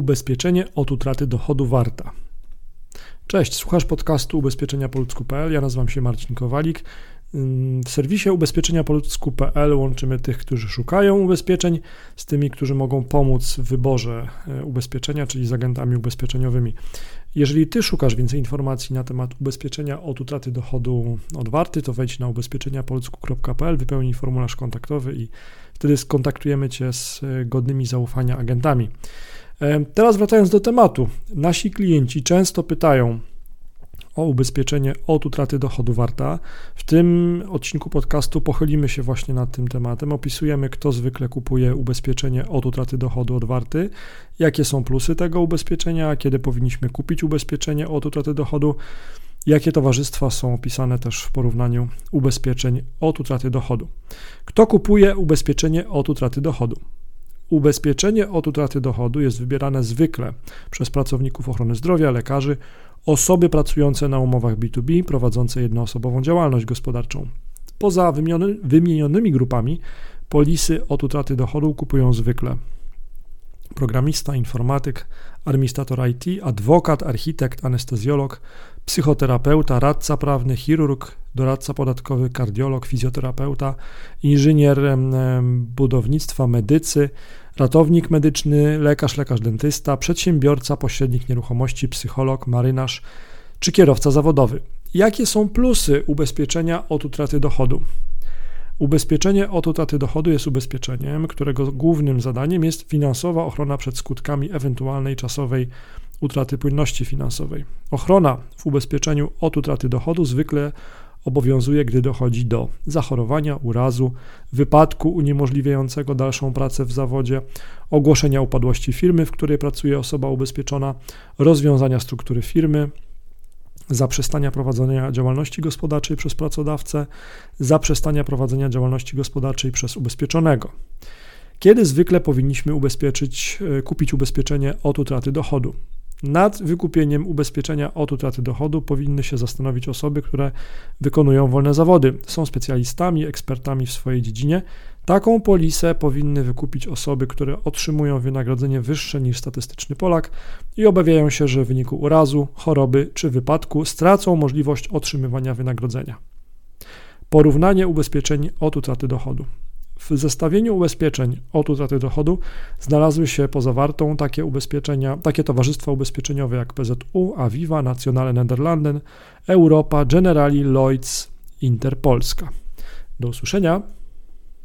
Ubezpieczenie od utraty dochodu warta. Cześć, słuchasz podcastu ubezpieczenia polsku.pl. Ja nazywam się Marcin Kowalik. W serwisie ubezpieczenia polsku.pl łączymy tych, którzy szukają ubezpieczeń z tymi, którzy mogą pomóc w wyborze e, ubezpieczenia, czyli z agentami ubezpieczeniowymi. Jeżeli Ty szukasz więcej informacji na temat ubezpieczenia od utraty dochodu od warty, to wejdź na ubezpieczeniapolsku.pl, wypełnij formularz kontaktowy i wtedy skontaktujemy Cię z e, godnymi zaufania agentami. E, teraz wracając do tematu. Nasi klienci często pytają o ubezpieczenie od utraty dochodu warta. W tym odcinku podcastu pochylimy się właśnie nad tym tematem. Opisujemy, kto zwykle kupuje ubezpieczenie od utraty dochodu od warty, jakie są plusy tego ubezpieczenia, kiedy powinniśmy kupić ubezpieczenie od utraty dochodu, jakie towarzystwa są opisane też w porównaniu ubezpieczeń od utraty dochodu. Kto kupuje ubezpieczenie od utraty dochodu? Ubezpieczenie od utraty dochodu jest wybierane zwykle przez pracowników ochrony zdrowia, lekarzy, osoby pracujące na umowach B2B, prowadzące jednoosobową działalność gospodarczą. Poza wymienionymi grupami, polisy od utraty dochodu kupują zwykle programista, informatyk, administrator IT, adwokat, architekt, anestezjolog, psychoterapeuta, radca prawny, chirurg, doradca podatkowy, kardiolog, fizjoterapeuta, inżynier budownictwa, medycy, ratownik medyczny, lekarz, lekarz dentysta, przedsiębiorca, pośrednik nieruchomości, psycholog, marynarz czy kierowca zawodowy. Jakie są plusy ubezpieczenia od utraty dochodu? Ubezpieczenie od utraty dochodu jest ubezpieczeniem, którego głównym zadaniem jest finansowa ochrona przed skutkami ewentualnej czasowej utraty płynności finansowej. Ochrona w ubezpieczeniu od utraty dochodu zwykle obowiązuje, gdy dochodzi do zachorowania, urazu, wypadku uniemożliwiającego dalszą pracę w zawodzie, ogłoszenia upadłości firmy, w której pracuje osoba ubezpieczona, rozwiązania struktury firmy, zaprzestania prowadzenia działalności gospodarczej przez pracodawcę, zaprzestania prowadzenia działalności gospodarczej przez ubezpieczonego. Kiedy zwykle powinniśmy ubezpieczyć, e, kupić ubezpieczenie od utraty dochodu? Nad wykupieniem ubezpieczenia od utraty dochodu powinny się zastanowić osoby, które wykonują wolne zawody, są specjalistami, ekspertami w swojej dziedzinie. Taką polisę powinny wykupić osoby, które otrzymują wynagrodzenie wyższe niż statystyczny Polak i obawiają się, że w wyniku urazu, choroby czy wypadku stracą możliwość otrzymywania wynagrodzenia. Porównanie ubezpieczeń od utraty dochodu. W zestawieniu ubezpieczeń od utraty dochodu znalazły się poza wartą takie ubezpieczenia, takie towarzystwa ubezpieczeniowe jak PZU, Aviva, Nationale Nederlanden, Europa, Generali, Lloyds, Interpolska. Do usłyszenia.